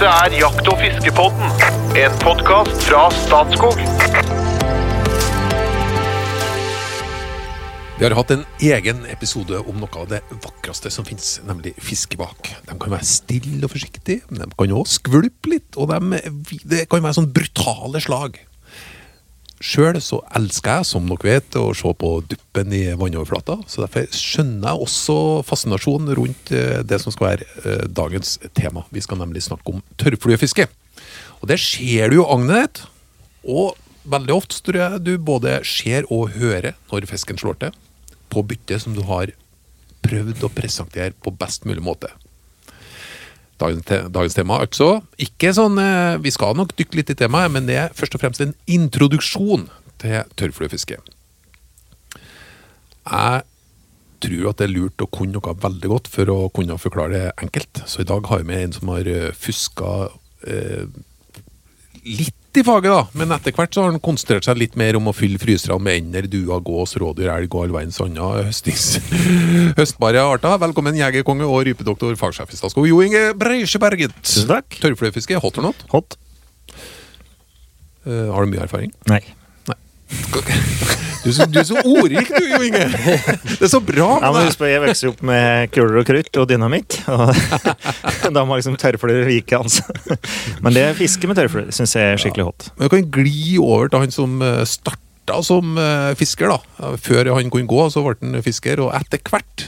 Dette er Jakt- og fiskepodden, en podkast fra Statskog. Vi har hatt en egen episode om noe av det vakreste som finnes, nemlig fiskebak. De kan være stille og forsiktige, de kan også skvulpe litt, og de, det kan være sånn brutale slag. Sjøl så elsker jeg, som dere vet, å se på duppen i vannoverflata, så derfor skjønner jeg også fascinasjonen rundt eh, det som skal være eh, dagens tema. Vi skal nemlig snakke om tørrfluefiske. Og det ser du jo agnet, og veldig ofte tror jeg du både ser og hører når fisken slår til, på bytte som du har prøvd å presentere på best mulig måte. Dagens, te dagens tema altså ikke sånn eh, Vi skal nok dykke litt i temaet, men det er først og fremst en introduksjon til tørrfluefiske. Jeg tror at det er lurt å kunne noe veldig godt for å kunne forklare det enkelt. Så i dag har vi med en som har eh, fuska eh, litt i faget, da. Men etter hvert så har han konsentrert seg litt mer om å fylle fryserne med ender, duer, gås, rådyr, elg og all verdens andre høstings... høstbare arter. Velkommen, jegerkonge og rypedoktor, fagsjef i Statskog, Jo Inge Breisjeberget. Takk. Tørrfluefiske, hot or not? Hot? Uh, har du mye erfaring? Nei. Nei. Du så, du er så ordrik, du, Jo Inge! Det er så bra Ja, med husk på, Jeg vokste opp med kuler og krutt og dynamitt. Og da må liksom tørrfluer vike, altså. Men det fiske med tørrfluer syns jeg er skikkelig hot. Men Du kan gli over til han som eh, starta som eh, fisker. da. Før han kunne gå, så ble han fisker, og etter hvert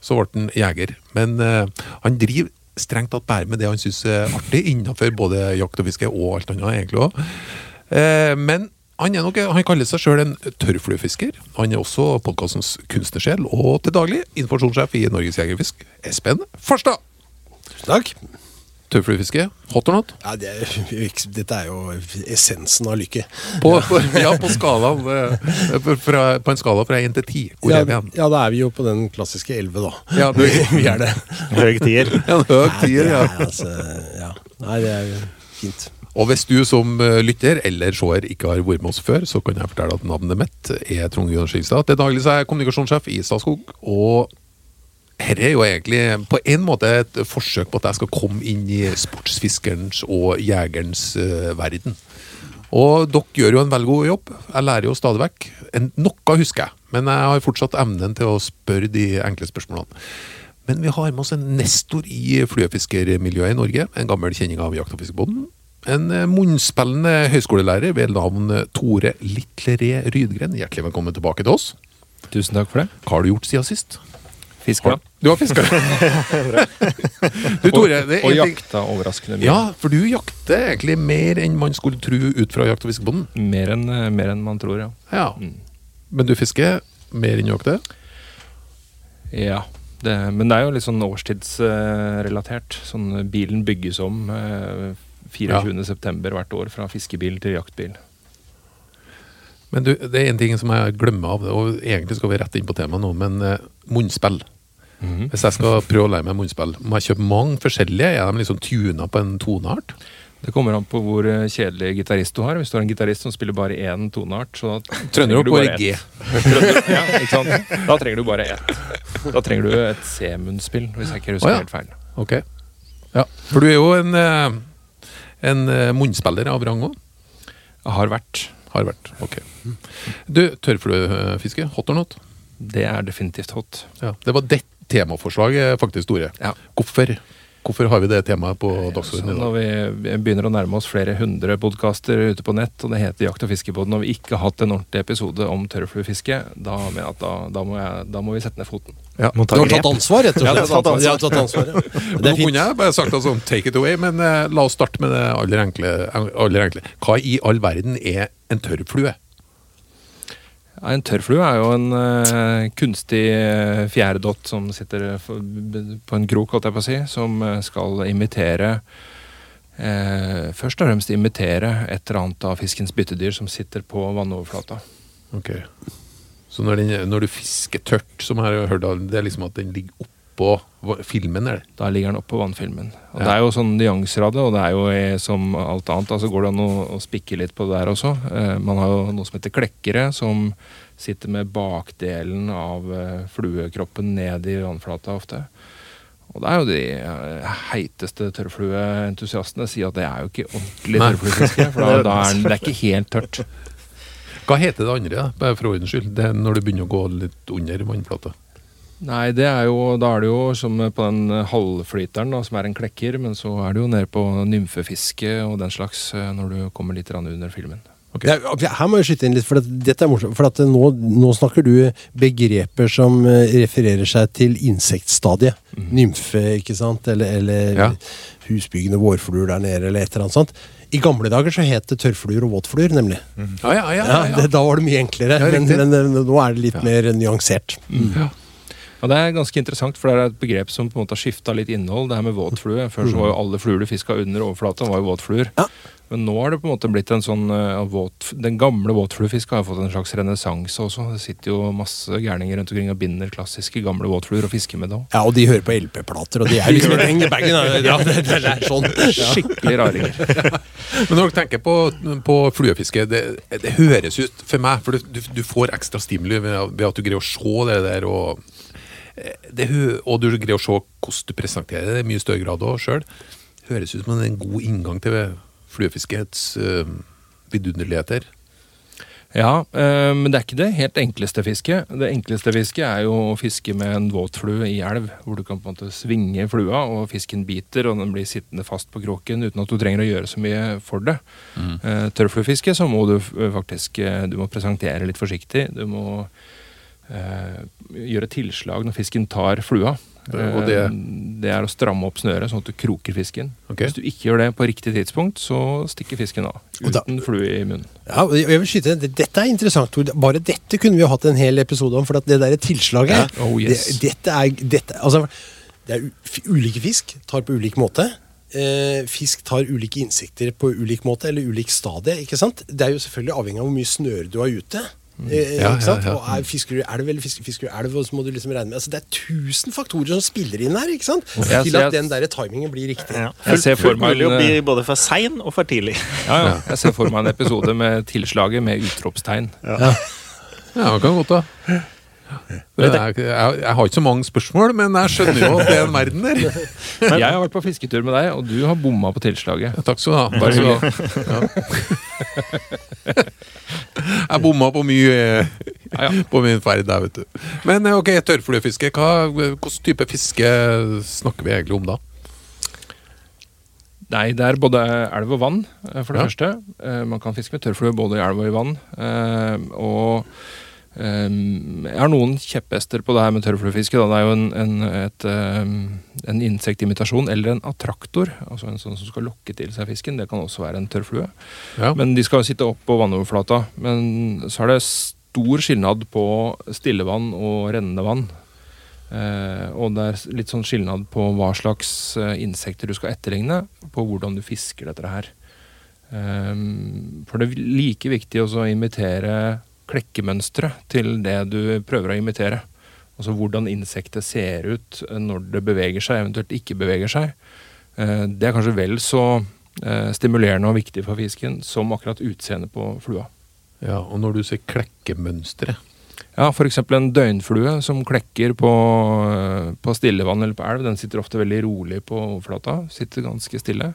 så ble han jeger. Men uh, han driver strengt tatt bare med det han syns er artig, innenfor både jakt og fiske og alt annet, egentlig òg. men han, er nok, han kaller seg sjøl en tørrfluefisker. Han er også podkastens kunstnersjel, og til daglig informasjonssjef i Norges Jegerfisk, Espen Farstad. Takk. Tørrfluefiske, hot or not? Ja, det, er- dette er jo essensen av lykke. På, på, ja, på, skalaen, eh, fra, på en skala fra 1 til 10. Hvor Ja, er vi hen? ja, da er vi jo på den klassiske 11, da. Ja, du, Vi er det. Høy tier. en høy tier, ja. Nei, altså, ja. Nei, det er fint. Og hvis du som eh, lytter eller seer ikke har vært med oss før, så kan jeg fortelle at navnet mitt er Trond Gunnar Skilstad. Til daglig er jeg kommunikasjonssjef i Statskog. Og dette er jo egentlig på en måte et forsøk på at jeg skal komme inn i sportsfiskerens og jegerens uh, verden. Og dere gjør jo en veldig god jobb. Jeg lærer jo stadig vekk. Noe husker jeg, men jeg har fortsatt evnen til å spørre de enkle spørsmålene. Men vi har med oss en nestor i fluefiskermiljøet i Norge. En gammel kjenning av Jakt- og fiskebåten. En eh, munnspillende høyskolelærer ved navn Tore Litleré Rydgren. Hjertelig velkommen tilbake til oss. Tusen takk for det. Hva har du gjort siden sist? Fiska. Du har fiska? du, Tore, det er og jakta overraskende mye. Ja, for du jakter egentlig mer enn man skulle tro ut fra Jakt- og fiskebonden? Mer enn eh, mer enn man tror, ja. Ja. Mm. Men du fisker mer enn du jakter? ja. Det, men det er jo litt sånn årstidsrelatert. sånn eh, bilen bygges om eh, 24. september hvert år fra fiskebil til jaktbil. Men du, det er en ting som jeg glemmer av, og egentlig skal vi rette inn på temaet nå, men eh, munnspill. Mhm. Hvis jeg skal prøve å lære meg munnspill, må jeg kjøpe mange forskjellige? Er de liksom tuna på en toneart? Det kommer an på hvor eh, kjedelig gitarist du har. Hvis du har en gitarist som spiller bare én toneart, så da trenger du bare ett. Ja. Da trenger du bare ett. Da trenger du et C-munnspill, hvis jeg ikke husker oh, ja. helt feil. Ok. Ja, for du er jo en, eh, en eh, munnspiller av rang òg. Har vært. Har vært. Ok. Du, tørrfluefiske, hot or not? Det er definitivt hot. Ja. Det var det temaforslaget, faktisk, Tore. Ja. Hvorfor, hvorfor har vi det temaet på Så dagsordenen i når dag? vi vi begynner å nærme oss flere hundre podkaster ute på nett, og det heter Jakt- og fiskebåten, og vi ikke har hatt en ordentlig episode om tørrfluefiske, da da, da, må da må vi sette ned foten. Ja. Du har tatt ansvar, rett og Ja, slett. du har tatt ansvar. Ja, du har tatt ansvar, ja. Det Nå kunne jeg bare sagt altså, take it away, men uh, la oss starte med det aller enkle, aller enkle. Hva i all verden er en tørrflue? En tørrflue er jo en uh, kunstig uh, fjæredott som sitter eh, på en krok, holdt jeg på å si, som eh, skal imitere uh, Først og fremst imitere et eller annet av fiskens byttedyr som sitter på vannoverflata. Ok. Så når, den, når du fisker tørt, som av, det er liksom at den ligger oppå filmen, er det? Da ligger den oppå vannfilmen. Og Ja. Det er jo sånn nyanser av det, og det er jo eh, som alt annet. altså Går det an å, å spikke litt på det der også. Eh, man har jo noe som heter klekkere, som sitter med bakdelen av eh, fluekroppen ned i vannflata ofte. Og det er jo de eh, heiteste tørrflueentusiastene sier at det er jo ikke ordentlig tørrfluefiske. For da, da er den- det er ikke helt tørt. Hva heter det andre, da? bare for ordens skyld? Det er når det begynner å gå litt under vannflata. Nei, det er jo, da er det jo som på den halvflyteren, da, som er en klekker. Men så er det jo nede på nymfefiske og den slags eh, når du kommer litt under filmen. Okay. her må jeg skyte inn litt, for dette er morsomt. For at nå, nå snakker du begreper som eh, refererer seg til insektstadiet. Nymfe, ikke sant? Eller, eller Ja. husbyggende vårfluer der nede, eller et eller annet sånt. I gamle dager så het det tørrfluer og våtfluer, nemlig. Ja, ja, ja. Det, da var det mye enklere, men, men eh, nå er det litt mer nyansert. ja. Og det er ganske interessant, for det er et begrep som på en måte har skifta litt innhold. Det her med våtflue. Før så var jo alle fluer du fiska under overflata, var jo våtfluer. Ja. Men nå har det på en måte blitt en sånn uh, våt, Den gamle våtfluefisket har fått en slags renessanse også. Det sitter jo masse gærninger rundt omkring og binder klassiske gamle våtfluer og fisker med det òg. Ja, og de hører på LP-plater, og de er liksom i bagen. Ja, det, det er sånn. Ja. Skikkelig raringer. Men når dere tenker på, på fluefiske, det, det høres ut for meg For du, du, får ekstra stimuli ved, ved at du greier å se det der, og, det, og du greier å se hvordan du presenterer det i mye større grad òg sjøl. Høres ut som en god inngang til fluefiskets uh, vidunderligheter. Ja, øh, men det er ikke det helt enkleste fisket. Det enkleste fisket er jo å fiske med en våtflue i elv, hvor du kan på en måte svinge flua, og fisken biter, og den blir sittende fast på kroken uten at du trenger å gjøre så mye for det. Eh, Tørrfluefiske, så må du faktisk eh, du må presentere litt forsiktig. Du må eh, gjøre tilslag når fisken tar flua. Og det- Eh, det er å stramme opp snøret, sånn at du kroker fisken. Okay. Hvis du ikke gjør det på riktig tidspunkt, så stikker fisken av. Uten flue i munnen. Ja, jeg vil skyte, Dette er interessant. Tor. Bare dette kunne vi jo hatt en hel episode om. For at det der tilslaget Ja. Oh, yes. det, dette er, dette, altså, det er Ulike fisk tar på ulik måte. Eh, fisk tar ulike insekter på ulik måte, eller ulik stadie. ikke sant? Det er jo selvfølgelig avhengig av hvor mye snøre du har ute. Eh, Ja, ikke sant? ja, ja. Og er, fisker du elv eller fisker, fisker du elv, og så må du liksom regne med altså, Det er tusen faktorer som spiller inn her ikke sant? Ja, til at jeg- den der timingen blir riktig. Ja. Jeg ser for meg å en, bli eh, både for sein og for tidlig. Ja, ja. Jeg ser for meg en episode med tilslaget med utropstegn. Ja, det kan godt da. Men jeg, har ikke så mange spørsmål, men jeg skjønner jo at det er en verden der. Jeg har vært på fisketur med deg, og du har bomma på tilslaget. Ja, takk skal du ha. Bare. Ja. Jeg bomma på mye Ja, ja. på min ferd der, vet du. Men eh, ok, tørrfluefiske. Hvilken type fiske snakker vi egentlig om da? Nei, det er både elv og vann, eh, for det Ja. første. Eh, Man kan fiske med tørrflue både i elv og i vann. Eh, Og jeg har noen kjepphester på det her med tørrfluefiske. Det er jo en, en, et, eh, en insektimitasjon eller en attraktor, altså en sånn som skal lokke til seg fisken. Det kan også være en tørrflue. Ja. Men de skal sitte opp på vannoverflata. Men så er det stor skilnad på stillevann og rennende vann. Eh, og det er litt sånn skilnad på hva slags eh, insekter du skal etterligne, på hvordan du fisker dette her. For det er like viktig å imitere klekkemønsteret til det du prøver å imitere. Altså hvordan insektet ser ut når det beveger seg, eventuelt ikke beveger seg. Eh, det er kanskje vel så eh, stimulerende og viktig for fisken som akkurat utseendet på flua. Ja, og når du ser klekkemønstre Ja, F.eks. en døgnflue som klekker på, eh, på stillevann eller på elv. Den sitter ofte veldig rolig på overflata. Sitter ganske stille.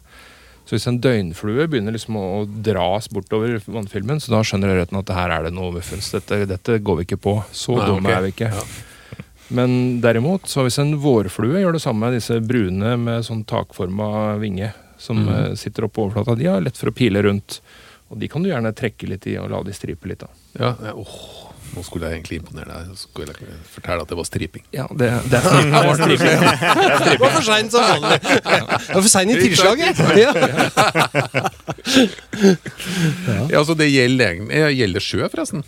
Så hvis en døgnflue begynner liksom å dras bortover vannfilmen, så da skjønner ørreten at her er det noe muffens. Dette, dette går vi ikke på. Så Nei, dumme okay. er vi ikke. Ja. Men derimot, så hvis en vårflue gjør det samme, disse brune med sånn takforma vinge som mm. eh, sitter oppå overflata, de har lett for å pile rundt. Og de kan du gjerne trekke litt i og la de stripe litt. da. Ja, ja, åh, nå skulle jeg egentlig imponere deg. Så skulle jeg fortelle at det var striping. Ja, det, det er striping. Det var, striping. Det var for seint som vanlig. Det var for sein i tilslaget. Ja. Ja, så det gjelder Gjelder sjø, forresten?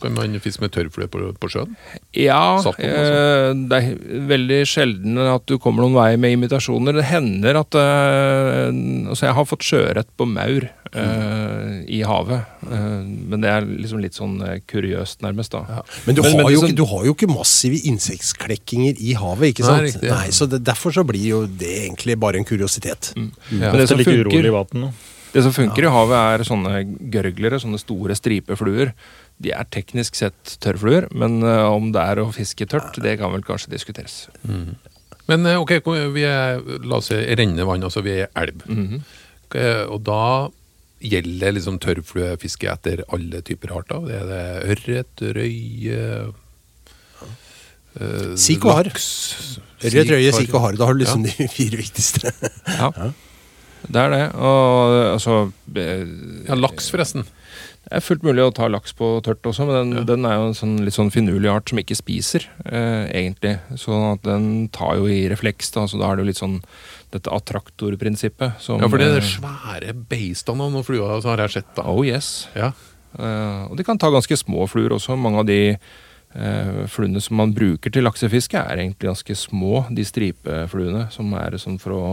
Kan man fiske med tørrflue på, på sjøen? Ja, eh, det er veldig sjelden at du kommer noen vei med imitasjoner. Det hender at eh, Altså, jeg har fått sjøørret på maur eh, i havet. Uh, men det er liksom litt sånn eh, kuriøst, nærmest, da. Men, du, Men- men har jo liksom- ikke, du har jo ikke massive insektsklekkinger i havet, ikke Nei, sant? riktig, ja. Nei, så det, Derfor så blir jo det egentlig bare en kuriositet. Ja. Men det som funker, vann det som funker i havet, er sånne gørglere, sånne store stripefluer. De er teknisk sett tørrfluer, men uh, om det er å fiske tørt, det kan vel kanskje diskuteres. Men Men ok, vi er, la oss si rennende vann, altså vi er elv. Mhm. Eh, Og da gjelder liksom tørrfluefiske etter alle typer arter. Det er det ørret, røye eh, Sik og harr. Ørret, røye, sik og harr. Da har du liksom de fire viktigste. Ja. Det er det. Og altså eh, Ja, laks, forresten. Det er fullt mulig å ta laks på tørt også, men den, Ja. den er jo en sånn, litt sånn finurlig art som ikke spiser, eh, egentlig. Sånn at den tar jo i refleks, da, så da er det jo litt sånn dette attraktorprinsippet som Ja, for det er det svære beistene av noen fluer, så har jeg sett. da. Oh yes. Ja. Uh, og de kan ta ganske små fluer også. Mange av de uh, fluene som man bruker til laksefiske, er egentlig ganske små. De stripefluene som er sånn for å,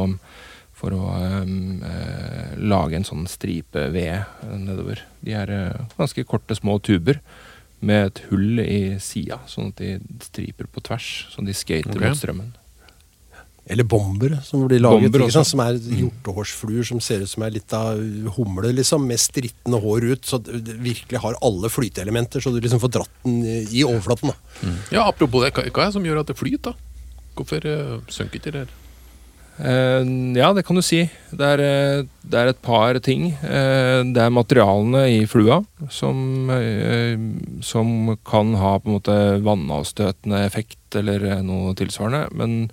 for å um, uh, lage en sånn stripeved eh, nedover. De er eh, ganske korte, små tuber med et hull i sida, sånn at de striper på tvers. Sånn de skater okay. mot strømmen. Eller bomber, som blir laget. Bomber ikke sant? Som er hjortehårsfluer som ser ut som litt av humle, liksom, med strittende hår ut. Så det virkelig har alle flyteelementer, så du liksom får dratt den i overflaten. da. ja, apropos det, hva, er det som gjør at det flyter? da? Hvorfor uh, synker ikke det her? Eh, ja, det kan du si. Det er, eh, det er et par ting. Uh, det er materialene i flua som, som kan ha på en måte vannavstøtende effekt eller noe tilsvarende. Men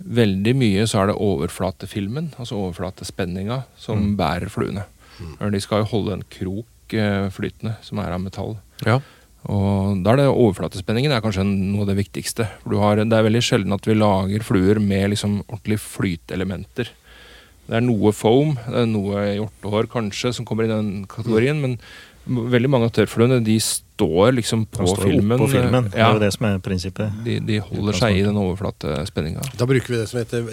veldig mye så er det overflatefilmen, altså overflatespenninga, som bærer fluene. Mm. De skal jo holde en krok eh, flytende som er av metall. Ja. Og da er det overflatespenningen er kanskje noe av det viktigste. Du har, det er veldig sjelden at vi lager fluer med liksom ordentlig flytelementer. Det er noe foam, det er noe hjortehår kanskje som kommer i den kategorien, men veldig mange av tørrfluene de står liksom på står filmen. På filmen. Det er jo det som er prinsippet. de, de holder seg i den overflatespenninga. Da bruker vi det som heter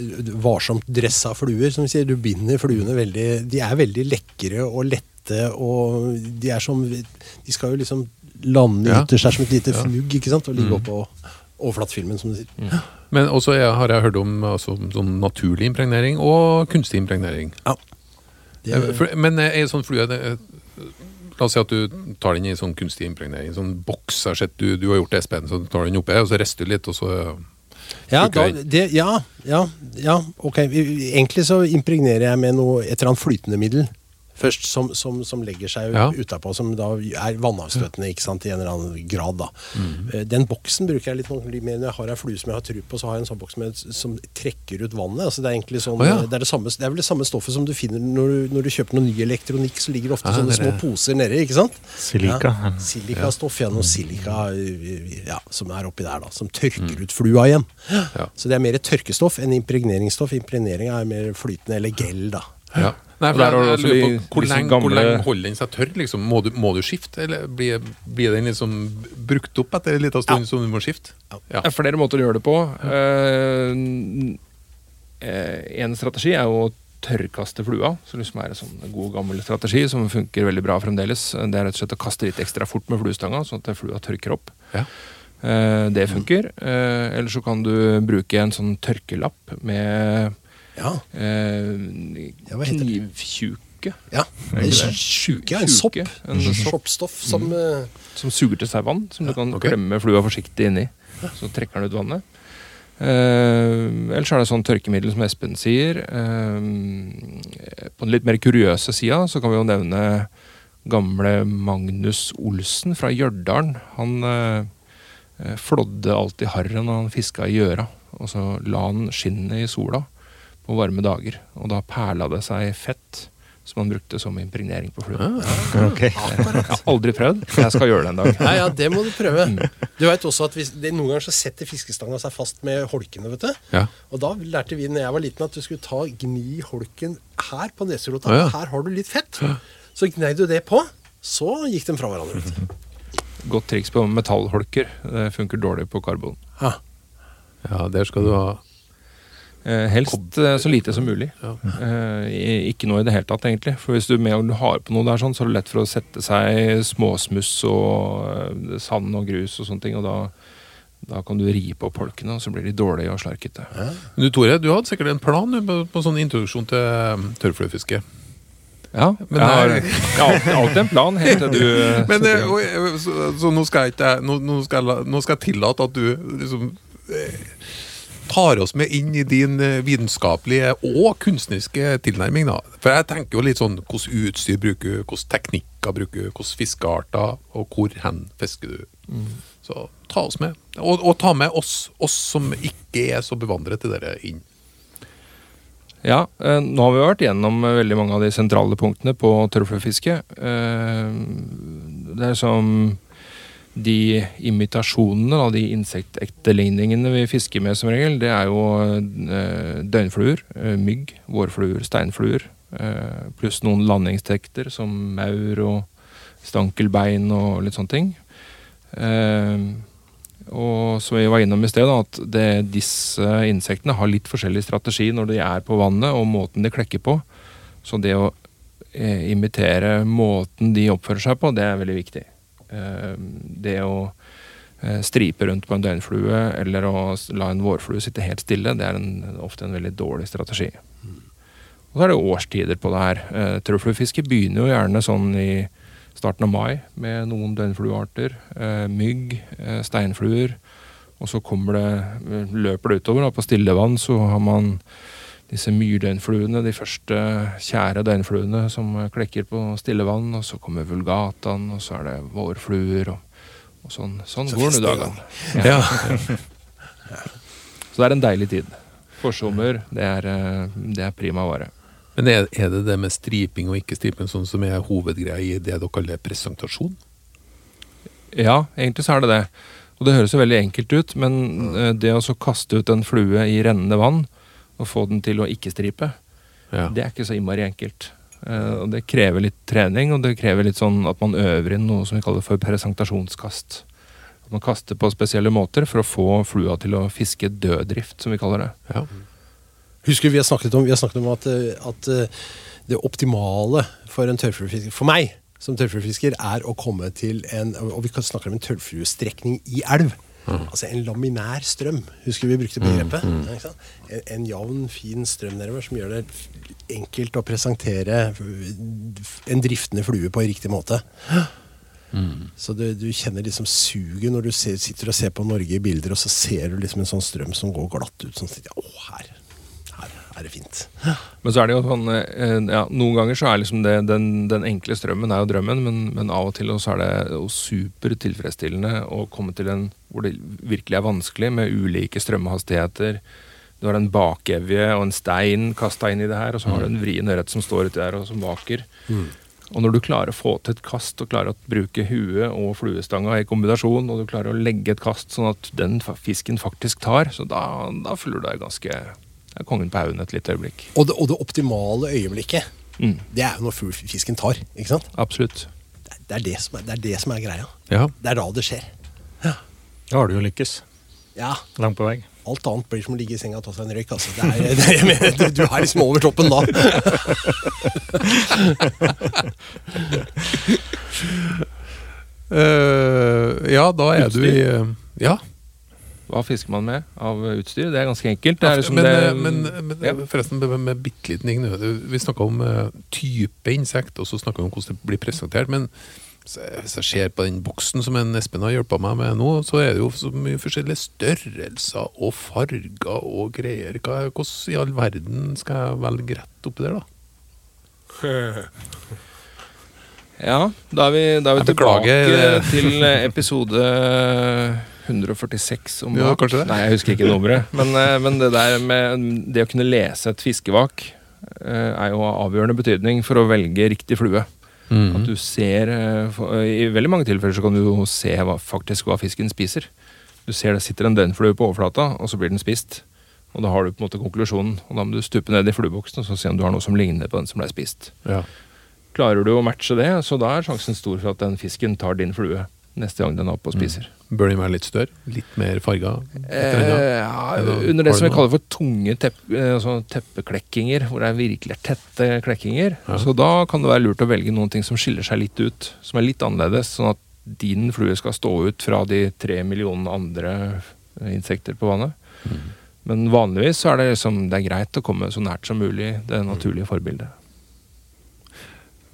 varsomt dressa fluer. som vi sier. Du binder fluene veldig De er veldig lekre og lette, og de er som De skal jo liksom lande Ja. ytterst her som et lite Ja. fnugg ikke sant? og ligge Mm. oppå overflatefilmen, som du sier. Men også jeg, har jeg hørt om altså, sånn naturlig impregnering og kunstig impregnering. Det, Eh, men er ei sånn flue eh, La oss si at du tar den i sånn kunstig impregnering. Sånn boks du, du har gjort det, Espen, så du tar den oppi, og så rister du litt, og så ja, da, det, ja, ja, ja, ok. Egentlig så impregnerer jeg med noe, et eller annet flytende middel. Først som, som, som legger seg Ja. utapå, som da er vannavstøtende ikke sant, i en eller annen grad. da. Mm. Eh, Den boksen bruker jeg litt, litt mer når jeg har ei flue som jeg har tru på. Så har jeg en sånn boks med, som trekker ut vannet. altså Det er egentlig sånn, oh, ja. det, er det, samme, det er vel det samme stoffet som du finner når du, når du kjøper noe ny elektronikk. Så ligger det ofte Ja, sånne det er små poser nedi. ikke sant? Silika. Ja, silikastoff, ja. Noe silika ja, som er oppi der, da. Som tørker ut flua igjen. Mm. Ja. Så det er mer tørkestoff enn impregneringsstoff. Impregnering er mer flytende eller gel, da. ja. Nei, for Der jeg, har jeg lurer på hvor lenge, lenge, hvor lenge holder den seg tørr? liksom? Må du, må du skifte, eller blir, blir den liksom brukt opp etter en liten stund som du må skifte? Ja. Det er flere måter å gjøre det på. Eh, eh, en strategi er jo å tørrkaste flua, som liksom er en sånn god gammel strategi som funker veldig bra fremdeles. Det er rett og slett å kaste litt ekstra fort med fluestanga, sånn at flua tørker opp. Ja. Uh, det funker. Uh, eller så kan du bruke en sånn tørkelapp med Ja. eh, Ja, knivtjuke. ja. Er en sopp. En sopp Soppstoff som eh, som suger til seg vann, som du kan okay. klemme flua forsiktig inni. Så trekker den ut vannet. Uh, ellers er det sånn tørkemiddel som Espen sier. Uh, på den litt mer kuriøse sida så kan vi jo nevne gamle Magnus Olsen fra Stjørdal. Han uh, flådde alltid harren når han fiska i gjøra. Og så la han skinnet i sola på varme dager. Og da perla det seg fett som han brukte som impregnering på fluen. Ah, okay. Jeg har aldri prøvd. Jeg skal gjøre det en dag. Ja, ja, det må du prøve. Mm. Du vet også at hvis, det, Noen ganger så setter fiskestanga seg fast med holkene. vet du. Ja. Og da lærte vi når jeg var liten at du skulle ta gni holken her på neserota. Ah, ja. Her har du litt fett. Så gnei du det på, så gikk de fra hverandre. vet du. Godt triks på metallholker. Det funker dårlig på karbon. Ja. ja, der skal du ha helst eh, så lite som mulig. Ja. Eh, ikke noe i det hele tatt, egentlig. For hvis du med har på noe der, sånn, så er det lett for å sette seg småsmuss og eh, sand og grus og sånne ting. Og da, da kan du ri på polkene, og så blir de dårlige og slarkete. Men Du Tore, du hadde sikkert en plan du, på, på sånn introduksjon til tørrfluefiske. Ja, Men jeg har, alltid, alltid en plan helt til du eh, Men eh, eh, så, så nå skal jeg ikke nå, nå skal, nå skal jeg tillate at du liksom eh, tar oss med inn i din eh, vitenskapelige og kunstneriske tilnærming. da. For jeg tenker jo litt sånn hvordan utstyr bruker du, hvordan teknikker bruker du, hvordan fiskearter, og hvor hen fisker du. Så ta oss med. Og, og ta med oss, oss som ikke er så bevandret til dere, inn. Ja, eh, nå har vi vært gjennom eh, veldig mange av de sentrale punktene på tørrfluefiske. Eh, det er som de imitasjonene, av de insektetterligningene vi fisker med som regel, det er jo eh, døgnfluer, eh, mygg, vårfluer, steinfluer. Eh, pluss noen landingstekter som maur og stankelbein og litt sånne ting. Og som vi var innom i sted, at det, disse insektene har litt forskjellig strategi når de er på vannet, og måten de klekker på. Så det å imitere måten de oppfører seg på, det er veldig viktig. Eh, det å eh, stripe rundt på en døgnflue eller å la en vårflue sitte helt stille, det er en, ofte en veldig dårlig strategi. Og så er det årstider på det her. Eh, begynner jo gjerne sånn i starten av mai med noen døgnfluearter. Eh, mygg, steinfluer. Og så kommer det, løper det utover. Da. På stillevann så har man disse myrdøgnfluene, de første kjære døgnfluene som klekker på stille vann. Og så kommer vulgataen, og så er det vårfluer. Og, og sånn, sånn Så går festlig, dagene. Ja. Så det er en deilig tid. Forsommer, det er, eh, det er prima vare. Men er, er det det med striping og ikke striping sånn som er hovedgreia i det dere kaller presentasjon? Ja, egentlig så er det det. Og det høres jo veldig enkelt ut, men eh, det å så kaste ut en flue i rennende vann og få den til å ikke stripe, Ja. det er ikke så innmari enkelt. Uh, og det krever litt trening, og det krever litt sånn at man øver inn noe som vi kaller for presentasjonskast. At man kaster på spesielle måter for å få flua til å fiske døddrift, som vi kaller det. Ja. Husker vi har snakket om, vi har snakket om at, eh, at eh, det optimale for en tørrfluefisker, for meg som tørrfluefisker, er å komme til en Og vi kan snakke om en tørrfluestrekning i elv. Altså en laminær strøm. Husker vi brukte begrepet? Ja, ikke sant? En, en jevn, fin strøm nedover som gjør det enkelt å presentere en driftende flue på riktig måte. Så du, du kjenner liksom suget når du ser, sitter og ser på Norge i bilder, og så ser du liksom en sånn strøm som går glatt ut. Sånn, at, å, her er det fint. Men så er det jo sånn eh, ja, Noen ganger så er liksom det den, den enkle strømmen er jo drømmen, men, men av og til så er det jo super å komme til en hvor det virkelig er vanskelig, med ulike strømmehastigheter. Du har en bakevje og en stein kasta inn i det her, og så har du en vrien ørret som står uti der og som vaker. Og når du klarer å få til et kast og klarer å bruke huet og fluestanga i kombinasjon, og du klarer å legge et kast sånn at den fisken faktisk tar, så da, da føler du deg ganske det kongen på haugen et lite øyeblikk. Og det, og det optimale øyeblikket, Mm, det er jo når fisken tar. ikke sant? absolutt. Det, det, er det, som er, det er det som er greia. ja. Det er da det skjer. Da har du jo lykkes. Ja, Langt på vei. Alt annet blir som å ligge i senga og ta seg en røyk. Altså. Det er, det, jeg mener, du, du er liksom over toppen da. uh, ja, da er du i eh, Ja. Hva fisker man med av utstyr? Det er ganske enkelt. Det er liksom men, det, eh, men, men ja. forresten, med, med bitte liten ting Vi snakka om eh, type insekt, og så snakka vi om hvordan det blir presentert. Men hvis jeg ser på den boksen som en Espen har hjulpet meg med nå, så er det jo så mye forskjellige størrelser og farger og greier. Hva, hvordan i all verden skal jeg velge rett oppi der, da? Ja, da er vi, da er vi tilbake til episode 146 om Ja, kanskje det. Nei, jeg husker ikke nummeret. Men, eh, men det der med det å kunne lese et fiskevak eh, er jo av avgjørende betydning for å velge riktig flue. At du ser eh, I veldig mange tilfeller så kan du jo se hva, faktisk hva fisken spiser. Du ser det sitter en døgnflue på overflata, og så blir den spist. Og da har du på en måte konklusjonen. Og da må du stupe ned i flueboksen og så se om du har noe som ligner på den som ble spist. Ja. Klarer du å matche det, så da er sjansen stor for at den fisken tar din flue neste gang den er oppe og spiser. Bør den være litt større? Litt mer farga? Eh, ja, under det som vi kaller for tunge tepp, eh, altså teppeklekkinger, hvor det er virkelig tette klekkinger. Ja. Så da kan det være lurt å velge noen ting som skiller seg litt ut, som er litt annerledes, sånn at din flue skal stå ut fra de tre millionene andre insekter på vannet. Mm. Men vanligvis så er det, liksom, det er greit å komme så nært som mulig det naturlige forbildet.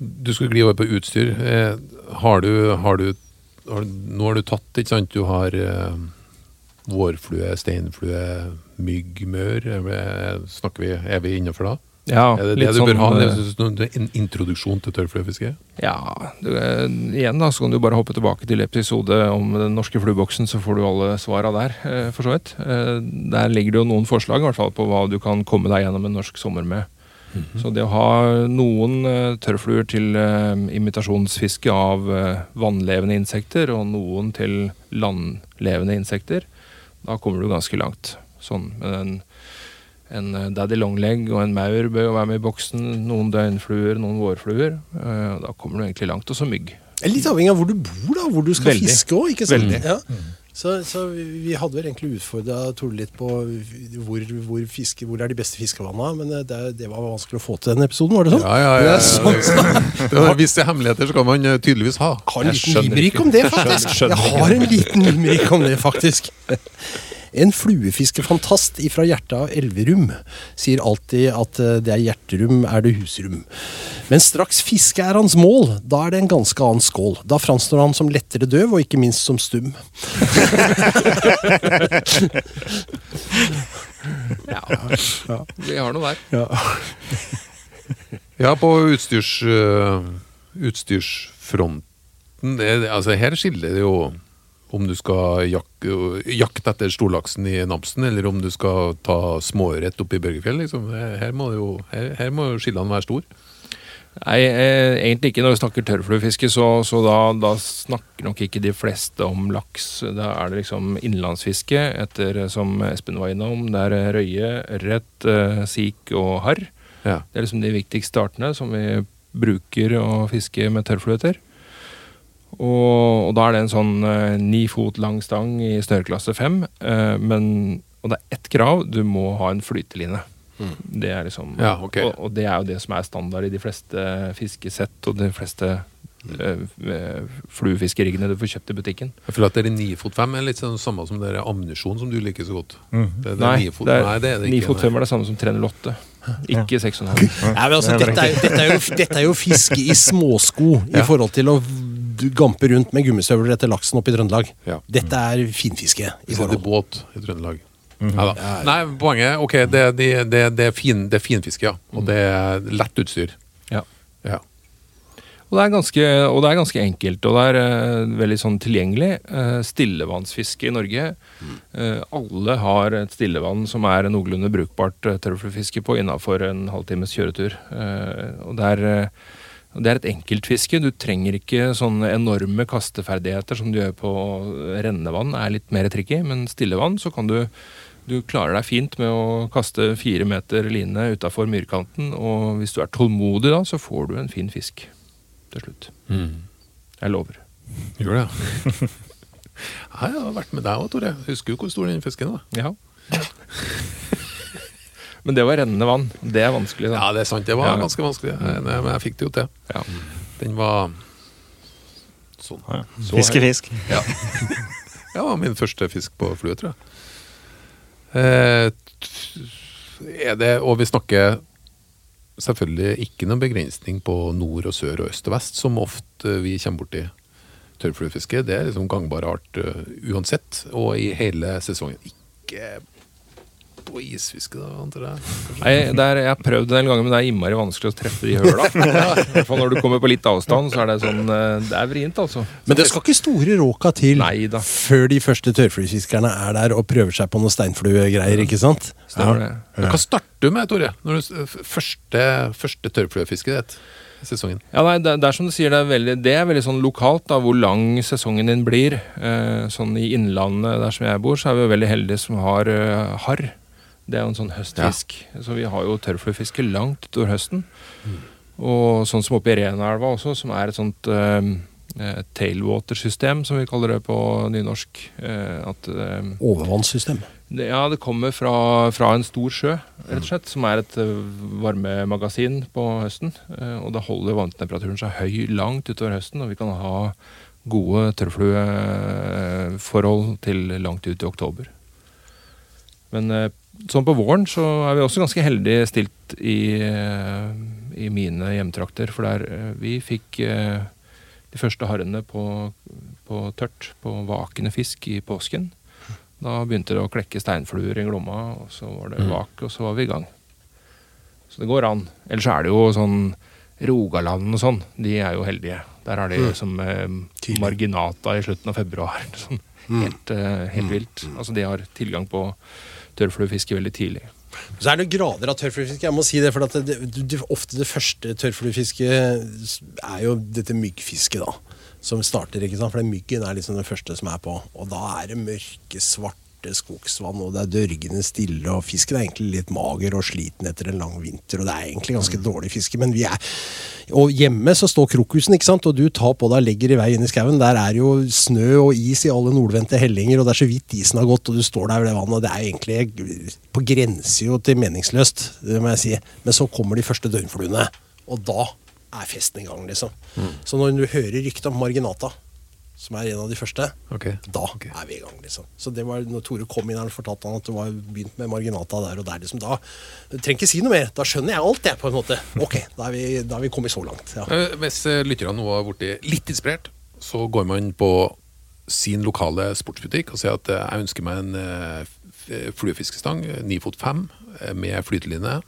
Du skulle gli over på utstyr. Eh, har, du, har du Nå har du tatt, ikke sant? Du har eh, Vårflue, steinflue, mygg, mør? Er Snakker vi, er vi innenfor da? Ja, Er det det du sånn, ha? eh, Det er En introduksjon til tørrfluefiske? Ja, du, eh, igjen da, så kan du bare hoppe tilbake til episode om den norske flueboksen, så får du alle svara der, for så vidt. Der ligger det jo noen forslag i hvert fall på hva du kan komme deg gjennom en norsk sommer med. Så det å ha noen uh, tørrfluer til uh, imitasjonsfiske av uh, vannlevende insekter, og noen til landlevende insekter, da kommer du ganske langt. Sånn, men en, en daddy longleg og en maur bør jo være med i boksen. Noen døgnfluer, noen vårfluer. Da kommer du egentlig langt. Og så mygg. Litt avhengig av hvor du bor, da, hvor du skal Veldig. fiske òg. Veldig. Ja. Så, så vi vi hadde vel egentlig utfordra Tore litt på hvor, hvor, fiske, hvor er de beste fiskevannene. men det, er- det var vanskelig å få til den episoden, var det sånn? Ja, ja, Det ja. er sånn. Det var Visse hemmeligheter skal man eh, tydeligvis ha. har en liten limerick om det, Jeg faktisk. Jeg har en liten limerick om det, faktisk. En fluefiskefantast ifra hjertet av Elverum sier alltid at eh, det er hjerterum er det husrom. Men straks fiske er hans mål, da er det en ganske annen skål. Da framstår han som lettere døv, og ikke minst som stum. Ja, Vi har noe der. Ja, på utstyrs, uh, utstyrsfronten det, det- altså Her skiller det jo om du skal jak, jakte etter storlaksen i Namsen, eller om du skal ta småørret oppe i Børgefjell. Liksom. Her, må jo, her, her må jo skillene være store. Nei, eh, egentlig ikke når vi snakker tørrfluefiske, så, så da, da snakker nok ikke de fleste om laks. Da er det liksom innlandsfiske, etter, som Espen var innom. Det er eh, røye, ørret, eh, sik og harr. Ja. Det er liksom de viktigste artene som vi bruker å fiske med tørrflue etter. Og, og da er det en sånn eh, ni fot lang stang i snøreklasse fem. eh, men, og det er ett krav, du må ha en flyteline. Det er liksom, Ja, okay. og, og det er jo det som er standard i de fleste fiskesett og de fleste uh, fluefiskeriggene du får kjøpt i butikken. Jeg føler at det er 9 fot 5 er litt sånn samme som det der ammunisjon som du liker så godt. Det, det er Nei, 9 det er, nei, det er det ikke. fot 5 er det samme som 308. Ikke 6,5. Nei, men altså, dette, er, jo- dette, er dette er jo fiske i småsko i forhold til å gampe rundt med gummistøvler etter laksen oppe i Trøndelag. Ja. Dette er finfiske i forhold. det forhold. båt i Trøndelag. Neida. Nei, poenget ok, det, det, det, det, er fin, det er finfiske, ja. Og det er lett utstyr. Ja. Ja. Og det, er ganske, og det er ganske enkelt, og det er uh, veldig sånn tilgjengelig. Uh, stillevannsfiske i Norge. Eh, alle har et stillevann som er noenlunde brukbart uh, tørrfluefiske på innafor en halvtimes kjøretur. Eh, og det er, det er et enkeltfiske. Du trenger ikke sånne enorme kasteferdigheter som du gjør på rennevann. er litt mer tricky, men stillevann så kan du du klarer deg fint med å kaste fire meter line utafor myrkanten, og hvis du er tålmodig da, så får du en fin fisk til slutt. Jeg lover. Gjør det, ja. Jeg har vært med deg òg, Tore. Husker jo hvor stor den fisken var. Ja. Men det var rennende vann. Det er vanskelig, da. Ja, det er sant. Det var Ja. ganske vanskelig. Nei, Men jeg fikk det jo til. Ja. Den var sånn. Ja, ja. Så Fiske fisk. Ja. Det var min første fisk på flue, tror jeg. Eh, er det, og vi snakker selvfølgelig ikke noen begrensning på nord og sør og øst og vest, som ofte vi kommer borti tørrfluefiske. Det er liksom gangbar art uh, uansett, og i hele sesongen. Ikke på isfiske, da, antar jeg. Nei, det er, jeg har prøvd det en gang, men det er innmari vanskelig å treffe de høla. I hvert fall når du kommer på litt avstand, så er det sånn eh, Det er vrient, altså. Men det skal ikke store råka til Neida. før de første tørrflyfiskerne er der og prøver seg på noen steinfluegreier, ikke sant? Stemmer det. Men Hva starter du med, Tore? Når du, første, første tørrfluefisket ditt sesongen? Ja, nei, det, det er som du sier, det er veldig, det er veldig sånn lokalt da, hvor lang sesongen din blir. Eh, sånn I innlandet der som jeg bor, så er vi jo veldig heldige som har eh, harr. Det er jo en sånn høstfisk. Så vi har jo tørrfluefiske langt utover høsten. Og sånn som oppe i Renaelva også, som er et sånt eh, eh, tailwater-system, som vi kaller det på nynorsk. Eh, at eh, Overvannssystem. det, ja, det kommer fra, fra en stor sjø, rett og slett, som er et eh, varmemagasin på høsten. Eh, og da holder vanntemperaturen seg høy langt utover høsten, og vi kan ha gode tørrflueforhold til langt ut i oktober. Men eh, sånn på våren så er vi også ganske heldig stilt i, eh, i mine hjemtrakter, for der eh, vi fikk eh, de første harrene på, på tørt, på vakende fisk i påsken. Da begynte det å klekke steinfluer i Glomma, og så var det vak, og så var vi i gang. Så det går an. Ellers er det jo sånn Rogaland og sånn, de er jo heldige. Der er de som eh, marginata i slutten av februar. Sånn, helt, eh, helt vilt. Altså de har tilgang på tørrfluefiske veldig tidlig. Så er det grader av tørrfluefiske. Jeg må si det, for at det, det, ofte det første tørrfluefisket er jo dette myggfisket, da. Som starter, ikke sant? For myggen er liksom den første som er på. Og da er det mørke, svarte skogsvann, og det er dørgende stille, og fisken er egentlig litt mager og sliten etter en lang vinter, og det er egentlig ganske dårlig fiske, men vi er Og hjemme så står krokusen, ikke sant, og du tar på deg og legger i vei inn i skauen. Der er jo snø og is i alle nordvendte hellinger, og det er så vidt isen har gått, og du står der ved det vannet, og det er egentlig på grense jo til meningsløst, det må jeg si. Men så kommer de første døgnfluene, og da er festen i gang, liksom. Så når du hører ryktet om Marginata, som er en av de første, okay. da okay. er vi i gang, liksom. Så det var når Tore kom inn her og fortalte han at det var begynt med Marginata der og der, liksom. Da du trenger ikke si noe mer. Da skjønner jeg alt, jeg, på en måte. Ok, da er vi, da er vi kommet så langt. Ja. Eh, Hvis eh, lytterne nå har blitt litt inspirert, så går man på sin lokale sportsbutikk og sier at eh, jeg ønsker meg en fluefiskestang, ni 9 fot 5, eh, med flyteline.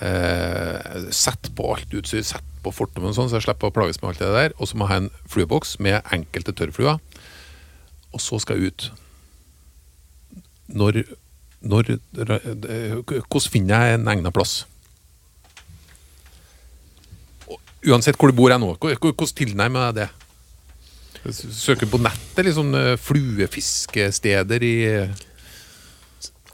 Eh, sett på alt utstyr, sette på fortommen sånn, så jeg slipper å plages med alt det der. Og så må jeg ha en flueboks med enkelte tørrfluer. Og så skal jeg ut. Når, når Hvordan finner jeg en egnet plass? Uansett hvor du bor jeg nå, hvor- hvor- hvordan tilnærmer jeg det? Søker på nettet, liksom fluefiskesteder i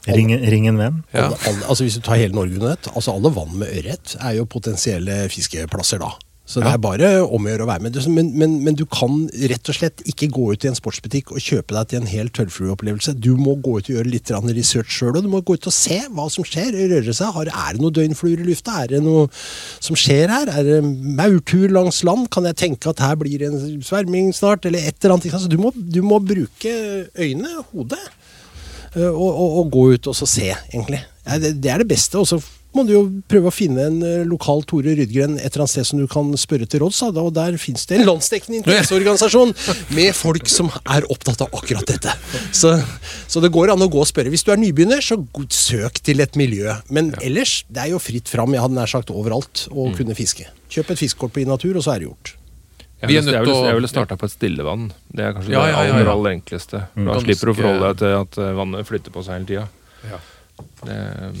Ring, ring en venn. ja. Alle, alle, altså Hvis du tar hele Norge under ett, altså alle vann med ørret er jo potensielle fiskeplasser da. Så det Ja. er bare om å gjøre å være med. Men, men, men du kan rett og slett ikke gå ut i en sportsbutikk og kjøpe deg til en hel tørrflueopplevelse. Du må gå ut og gjøre litt research sjøl, og du må gå ut og se hva som skjer. Røre seg. Har, er det noen døgnfluer i lufta? Er det noe som skjer her? Er det maurtur langs land? Kan jeg tenke at her blir det en sverming snart? Eller et eller annet. ikke? Så du må, du må bruke øynene, hodet. Eh, og, og, og gå ut og så se, egentlig. Ja, det, det er det beste. Og så må du jo prøve å finne en eh, lokal Tore Rydgren et eller annet sted som du kan spørre til råds. Og der finnes det en landsdekkende interesseorganisasjon med folk som er opptatt av akkurat dette. Så, så det går an å gå og spørre. Hvis du er nybegynner, så søk til et miljø. Men ellers, det er jo fritt fram, jeg hadde nær sagt overalt, å kunne fiske. Kjøp et fiskekort på Inatur, og så er det gjort. Vi er nødt jeg til ville, å- jeg ville starta på et stillevann. Det er kanskje Ja, det ja, ja, aller, ja. aller enkleste. Da Ganske- slipper du å forholde deg til at eh, vannet flytter på seg hele tida. Ja. Det,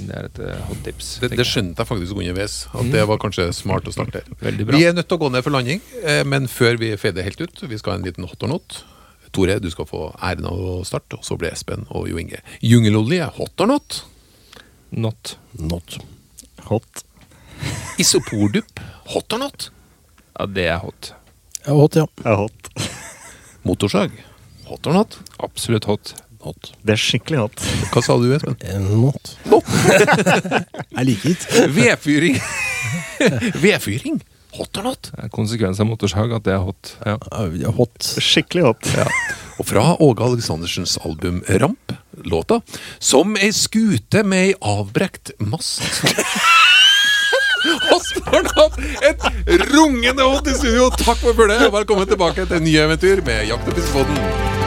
det er et eh, hot tips. Det, det skjønte jeg faktisk underveis, at det var kanskje smart å starte her. Vi er nødt til å gå ned for landing, eh, men før vi fader helt ut, vi skal ha en liten hot or not. Tore, du skal få æren av å starte, og så blir Espen og Jo Inge. Jungelolje, hot or not? Not. Not. Hot. Isopordupp, hot or not? Ja, det er hot. Ja, hot, ja. Er hot. Motorsag, hot or not? Absolutt hot. Hot. Det er skikkelig hot. Hva sa du, Espen? Eh, Not. jeg liker ikke. Vedfyring. Vedfyring, hot or not? Det er Konsekvens av motorsag at det er hot. Ja. Ja, Hot. Skikkelig hot. Og fra Åge Aleksandersens album Ramp, låta Som ei skute med ei avbrekt mast. Og spør om et rungende hot i studio. Takk for følget. Velkommen tilbake til nye eventyr med Jakt- og fiskebåten.